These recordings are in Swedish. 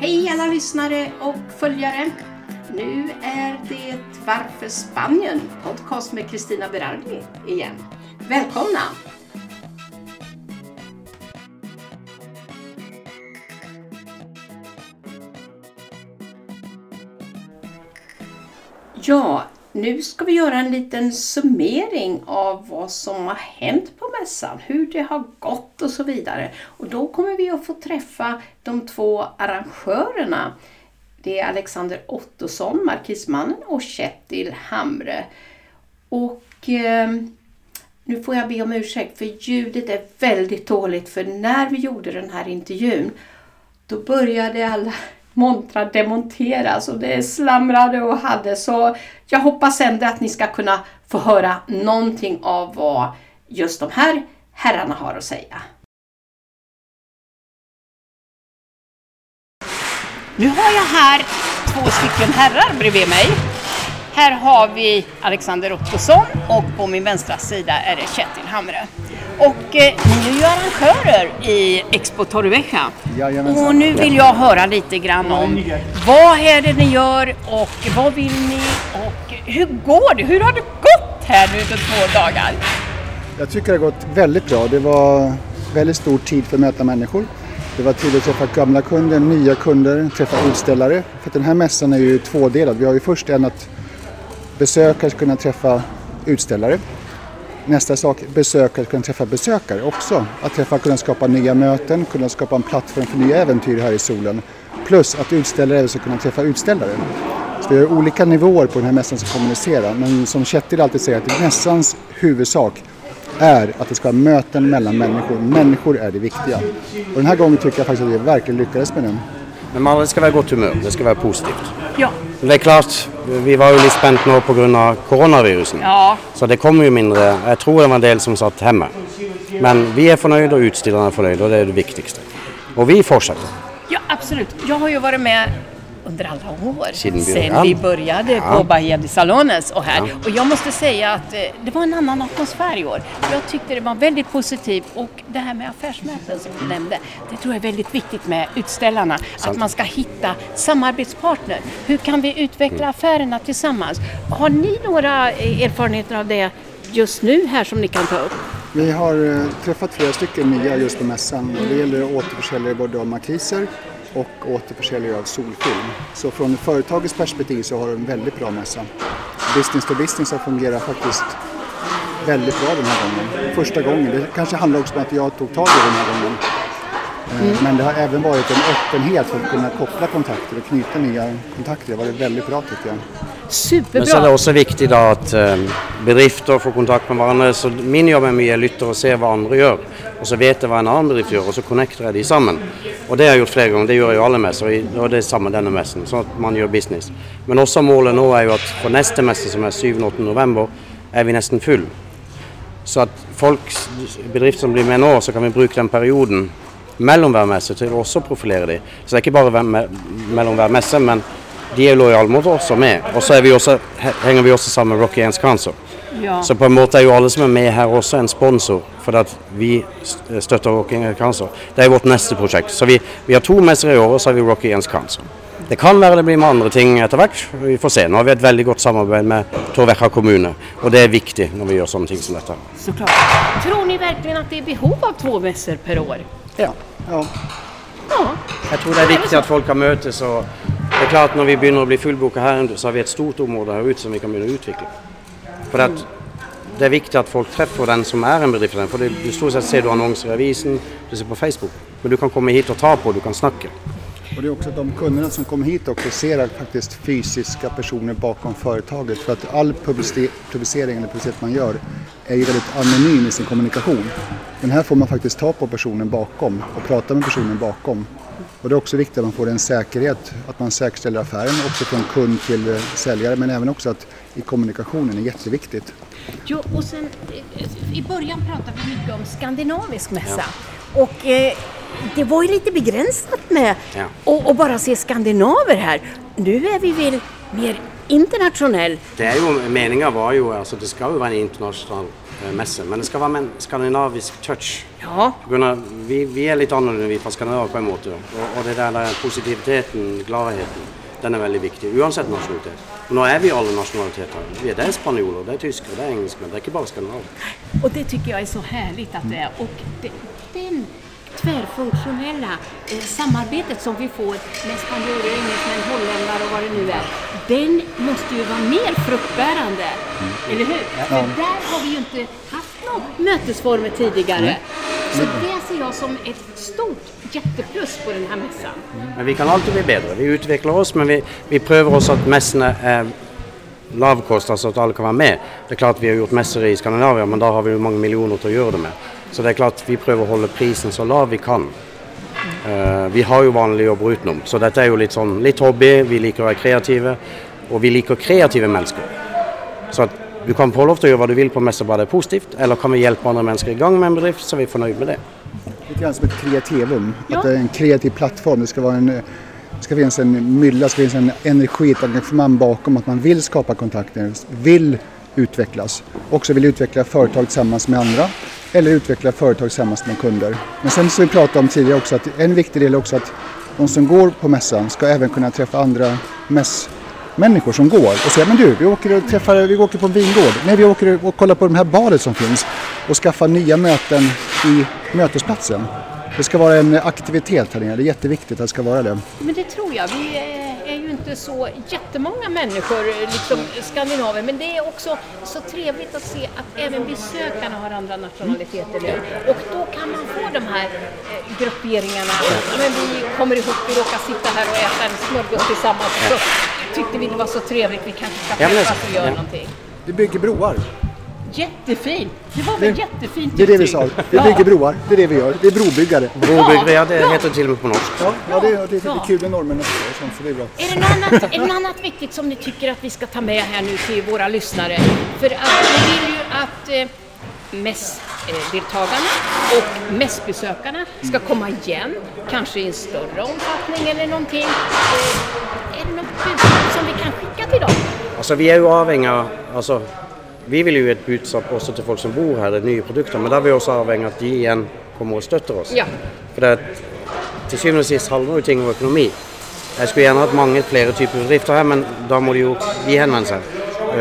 Hej alla lyssnare och följare! Nu är det Varför Spanien? Podcast med Kristina Berardi igen. Välkomna! Ja, nu ska vi göra en liten summering av vad som har hänt på mässan, hur det har gått och så vidare. Och då kommer vi att få träffa de två arrangörerna. Det är Alexander Ottosson, Markismannen och Kjetil Hamre. Och eh, nu får jag be om ursäkt för ljudet är väldigt dåligt för när vi gjorde den här intervjun då började alla montrar demonteras och det slamrade och hade så jag hoppas ändå att ni ska kunna få höra någonting av vad just de här herrarna har att säga. Nu har jag här två stycken herrar bredvid mig. Här har vi Alexander Ottosson och på min vänstra sida är det Kjetil Hamre. Och eh, ni är ju arrangörer i Expo Torrevieja. Och nu vill jag höra lite grann om vad är det ni gör och vad vill ni och hur går det? Hur har det gått här nu under två dagar? Jag tycker det har gått väldigt bra. Det var väldigt stor tid för att möta människor. Det var tid att träffa gamla kunder, nya kunder, träffa utställare. För den här mässan är ju tvådelad. Vi har ju först en att besökare ska kunna träffa utställare Nästa sak, besökare kunna träffa besökare också. Att träffa, kunna skapa nya möten, kunna skapa en plattform för nya äventyr här i solen. Plus att utställare även ska kunna träffa utställare. Så vi har olika nivåer på den här mässan som kommunicerar. Men som Kjetil alltid säger, att mässans huvudsak är att det ska vara möten mellan människor. Människor är det viktiga. Och den här gången tycker jag faktiskt att vi verkligen lyckades med det. Men man ska vara gott humör, det ska vara positivt. Ja. Det är klart, vi var ju lite spända nu på grund av coronavirusen. Ja. Så det kommer ju mindre, jag tror det var en del som satt hemma. Men vi är förnöjda och utstillarna är förnöjda och det är det viktigaste. Och vi fortsätter. Ja, absolut. Jag har ju varit med under alla år Sedan vi började Ja. på Bahia de Salones och här. Ja. Och jag måste säga att eh, det var en annan atmosfär i år. Jag tyckte det var väldigt positivt och det här med affärsmöten som du nämnde, det tror jag är väldigt viktigt med utställarna. Att man ska hitta samarbetspartner. Hur kan vi utveckla Mm. affärerna tillsammans? Har ni några eh, erfarenheter av det just nu här som ni kan ta upp? Vi har eh, träffat flera stycken nya just på mässan. Och det gäller återförsäljare både av markiser och återförsäljare av solfilm. Så från företagets perspektiv så har det en väldigt bra mässa. Business to business har fungerat faktiskt väldigt bra den här gången. Första gången. Det kanske handlar också om att jag tog tag i den här gången. Eh, Men det har även varit en öppenhet för att kunna koppla kontakter och knyta nya kontakter. Det har varit väldigt bra tycker jag. Superbra! Men så är det också viktigt att eh, bedrifter får kontakt med varandra. Så min jobb är å lytte og se hva andre gjør. Og så vet jeg hva en annen bedrift gjør, og så connecter jeg de sammen. Og det har jeg gjort flere ganger. Det gjør jeg jo alle messer, og det er samme denne messen. Sånn at man gjør business. Men også målet nå er jo at for neste messe, som er 7.-8. november, er vi nesten full. Så at folk, bedrifter som blir med nå, så kan vi bruke den perioden mellom hver messe til å også profilere de. Så det er ikke bare hver mellom hver messe, men de er lojale mot oss og med. Og så er vi også, he- henger vi også sammen med Rocky Hands Cancer. Ja. Så på en måte er jo alle som er med her også en sponsor, for at vi st- støtter Rocky Hands Cancer. Det er vårt neste prosjekt. Så vi, vi har to messer i år, og så har vi Rocky Hands Cancer. Det kan være det blir med andre ting etter hvert. Vi får se. Nå har vi et veldig godt samarbeid med Torvekja kommune, og det er viktig når vi gjør sånne ting som dette. Såklart. Tror ni verkligen att det är behov av två mässor per år? Ja. Ja, Ja. Jeg tror det er viktig at folk kan møtes. og det er klart Når vi begynner å bli fullboka her, så har vi et stort område her ute som vi kan begynne å utvikle. För att det är viktigt att folk träffar den som är en bedrift. För det, du stort sett ser du annonser i avisen, du ser på Facebook. Men du kan komma hit och ta på, du kan snacka. Och det är också att de kunderna som kommer hit också ser faktiskt fysiska personer bakom företaget. För att all publicering eller publicitet man gör är ju väldigt anonym i sin kommunikation. Men här får man faktiskt ta på personen bakom och prata med personen bakom. Och det är också viktigt att man får en säkerhet, att man säkerställer affären också från kund till eh, säljare men även också att i kommunikationen är jätteviktigt. Jo, och sen eh, i början pratade vi mycket om skandinavisk mässa. Och eh, det var ju lite begränsat med Ja. att att bara se skandinaver här. Nu är vi väl mer internationell. Det är ju, meningen var ju, alltså det ska ju vara en internationell eh, mässa, men det ska vara med en skandinavisk touch. Ja, Gunnar, vi, vi är lite annorlunda vi från Skandinavien på en måte. Och, och det där, där positiviteten, gladheten, den är väldigt viktig oavsett nationalitet. Och nu är vi alla nationaliteter. Vi är, det är spanjorer, det är tyskar, det är engelsmän, det är inte bara skandinaver. och det tycker jag är så härligt att det är. Och det, den tvärfunktionella eh, samarbetet som vi får med spanjorer, engelsmän, holländare och vad det nu är, den måste ju vara mer fruktbärande. Eller hur? För där har vi ju inte haft några mötesformer tidigare. Så det ser jag som ett stort jätteplus på den här mässan. Men vi kan alltid bli bättre. Vi utvecklar oss, men vi, vi prövar oss att mässorna är lavkostnad så att alla kan vara med. Det är klart vi har gjort mässor i Skandinavien, men där har vi ju många miljoner att göra det med. Så det är klart vi prövar hålla prisen så lav vi kan. Eh, vi har ju vanliga jobb utenom, så detta är ju lite, sån, lite hobby, vi liker att vara kreativa och vi liker kreativa människor. Så att du kan få lov att göra vad du vill på mässor bara det är positivt, eller kan vi hjälpa andra människor igång med en bedrift så är vi förnöjda med det. Lite grann som ett kreativum. Ja. Att det är en kreativ plattform. Det ska vara en eh, det ska finnas en mylla, det ska finnas en energi, ett engagemang bakom att man vill skapa kontakter, vill utvecklas. Också vill utveckla företag tillsammans med andra eller utveckla företag tillsammans med kunder. Men sen som vi pratade om tidigare också att en viktig del är också att de som går på mässan ska även kunna träffa andra mässmänniskor som går och säga men du, vi åker, och träffar, vi åker på en vingård. Nej, vi åker och kollar på de här badet som finns och skaffa nya möten i mötesplatsen. Det ska vara en aktivitet här nere, det är jätteviktigt att det ska vara det. Men det tror jag. Vi är ju inte så jättemånga människor, liksom skandinaver, men det är också så trevligt att se att även besökarna har andra nationaliteter nu. Och då kan man få de här eh, grupperingarna. Men vi kommer ihop, vi råkar sitta här och äta en smörgås tillsammans. Så tyckte vi det var så trevligt, vi kanske ska träffas och göra någonting. Vi bygger broar. Jättefint! Det var väl Det- jättefint Det är det vi uttryck. sa. Vi Ja. bygger broar. Det är det vi gör. Det är brobyggare. Brobyggare, ja, det Ja. heter till och med på norsk. Ja, ja det, är- det är lite Ja. kul med norrmän och sånt, så det är bra. Är det något annat, är det något annat viktigt som ni tycker att vi ska ta med här nu till våra lyssnare? För att vi vill ju att eh, mässdeltagarna och mässbesökarna ska komma igen, kanske i en större omfattning eller någonting. Eh, är det något budskap som vi kan skicka till dem? Altså, vi er jo avhengig av altså, Vi vil jo gi et budskap også til folk som bor her, det er nye produkter, men da er vi også avhengig av at de igjen kommer og støtter oss. Ja. For det, til syvende og sist handler jo ting om økonomi. Jeg skulle gjerne hatt mange flere typer bedrifter her, men da må de jo de henvende seg.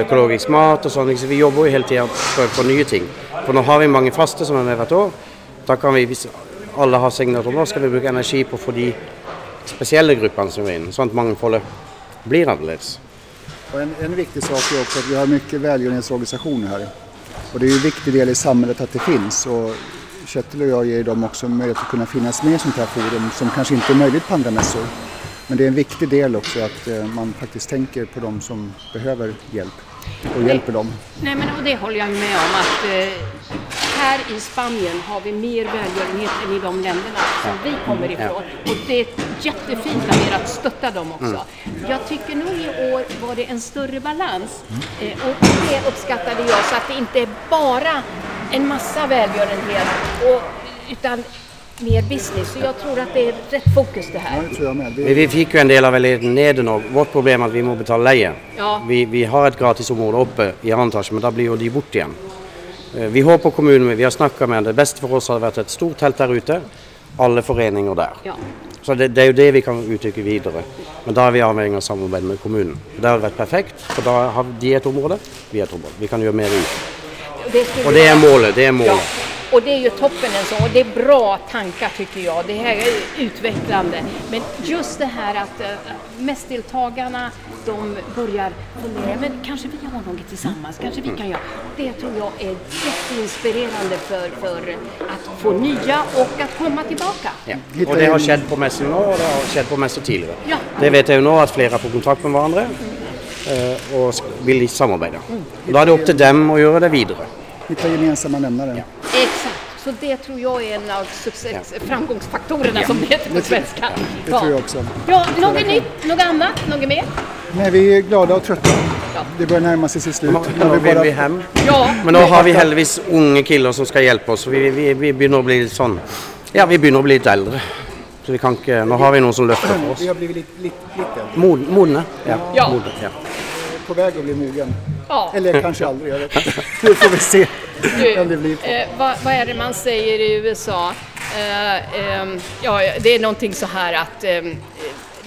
Økologisk mat og sånn. Så vi jobber jo hele tida på nye ting. For nå har vi mange faste som er med hvert år. Da kan vi, hvis alle har signert om, da skal vi bruke energi på å få de spesielle gruppene som er inne, sånn at mangfoldet blir annerledes. Och en, en viktig sak är också att vi har mycket välgörenhetsorganisationer här. Och det är ju en viktig del i samhället att det finns. Och Kjetil och jag ger dem också möjlighet att kunna finnas med i sånt här forum som kanske inte är möjligt på andra mässor. Men det är en viktig del också att eh, man faktiskt tänker på de som behöver hjälp och hjälper dem. Nej men och det håller jag med om att eh, här i Spanien har vi mer välgörenhet än i de länderna som vi kommer ifrån. Och det är jättefint av er att stötta dem också. Jag tycker nog i år var det en större balans eh, och det uppskattade jag så att det inte är bara en massa välgörenhet och, utan mer business. Så jag tror att det är rätt fokus det här. Men Vi, fikk jo en del av nede nå. Vårt problem er at vi må betale leie. Ja. Vi, vi har et gratisområde oppe i annen etasje, men da blir jo de borte igjen. Vi håper kommunen, vi har snakka med Det beste for oss hadde vært et stort telt der ute. Alle foreninger der. Ja. Så det, det er jo det vi kan utvikle videre. Men da er vi avhengig av samarbeid med kommunen. Det hadde vært perfekt, for da har de et område, vi et område. Vi kan gjøre mer ut. Og det er målet. Det er Ja, målet. Och det är ju toppen en sån. Och det är bra tankar tycker jag. Det här är utvecklande. Men just det här att äh, mässdeltagarna de börjar fundera, men kanske vi gör något tillsammans, kanske vi kan göra. Det tror jag är jätteinspirerande för, för att få nya og att komma tillbaka. Ja. Og det har skjedd på messer nå, og det har skjedd på messer tidligere. Ja. Det vet jeg jo nå at flere har fått kontakt med hverandre eh, og sk- vil samarbeide. Og Da er det opp til dem å gjøre det videre. hitta gemensamma nämnare. Exakt. Så det tror jag är en av success, framgångsfaktorerna som det heter på svenska. Det tror jag också. Ja, något nytt, något annat, något mer? Nej, vi är glada och trötta. Ja. Det börjar närma sig sitt slut. Nå Jag vill vi hjem. Ja, Men nå har vi heldigvis unge killer som skal hjelpe oss. Vi, vi, vi å bli sånn Ja, vi å bli litt eldre. Så vi kan ikke Nå har vi noen som løfter for oss. Vi har blivit lite, lite, lite äldre. Mod, modne. Ja. Ja. Modne, ja. på väg att bli mogen. Ja. Eller kanske aldrig, jag vet inte. Nu får vi se Du, eh, vad, vad är det man säger i USA? Eh, ehm, ja, det är någonting så här att ehm,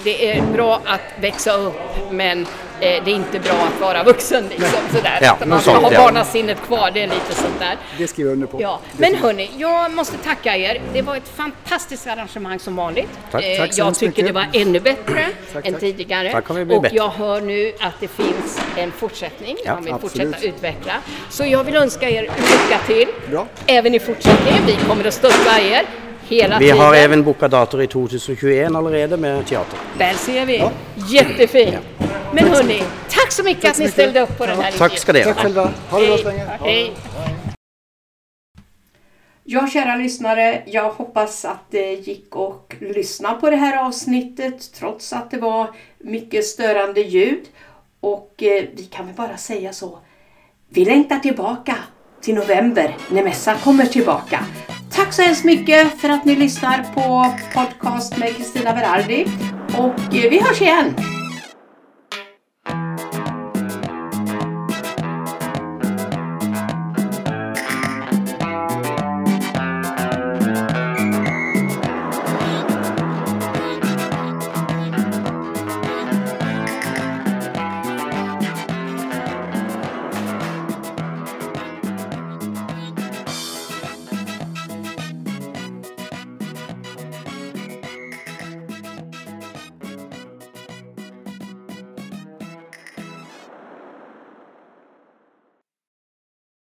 det är bra att växa upp men eh, det är inte bra att vara vuxen. Liksom, sådär. Ja, Att man ska sånt, ha ja. barnasinnet kvar, det är lite sånt där. Det skriver jag under på. Ja, men hörni, jag måste tacka er. Det var ett fantastiskt arrangemang som vanligt. Tack, Eh, tack så jag tycker det mycket. var ännu bättre Tack, än tack. tidigare. Tack, och bättre. jag hör nu att det finns en fortsättning. Ja, man vill absolut. fortsätta utveckla. Så jag vill önska er lycka till. Bra. Även i fortsättningen. Vi kommer att stötta er hela Vi tiden. har även bokat dator i 2021 allerede med teater. Där ser vi. Jättefint. Men hörni, tack så mycket att så ni mycket. ställde upp på den här Tack ska ni ha. Tack själva. Ha det bra så länge. Hej. Ja, kära lyssnare, jag hoppas att det gick att lyssna på det här avsnittet trots att det var mycket störande ljud. Och eh, vi kan väl bara säga så. Vi längtar tillbaka till november när mässan kommer tillbaka. Tack så hemskt mycket för att ni lyssnar på podcast med Kristina Berardi. Och eh, vi hörs igen!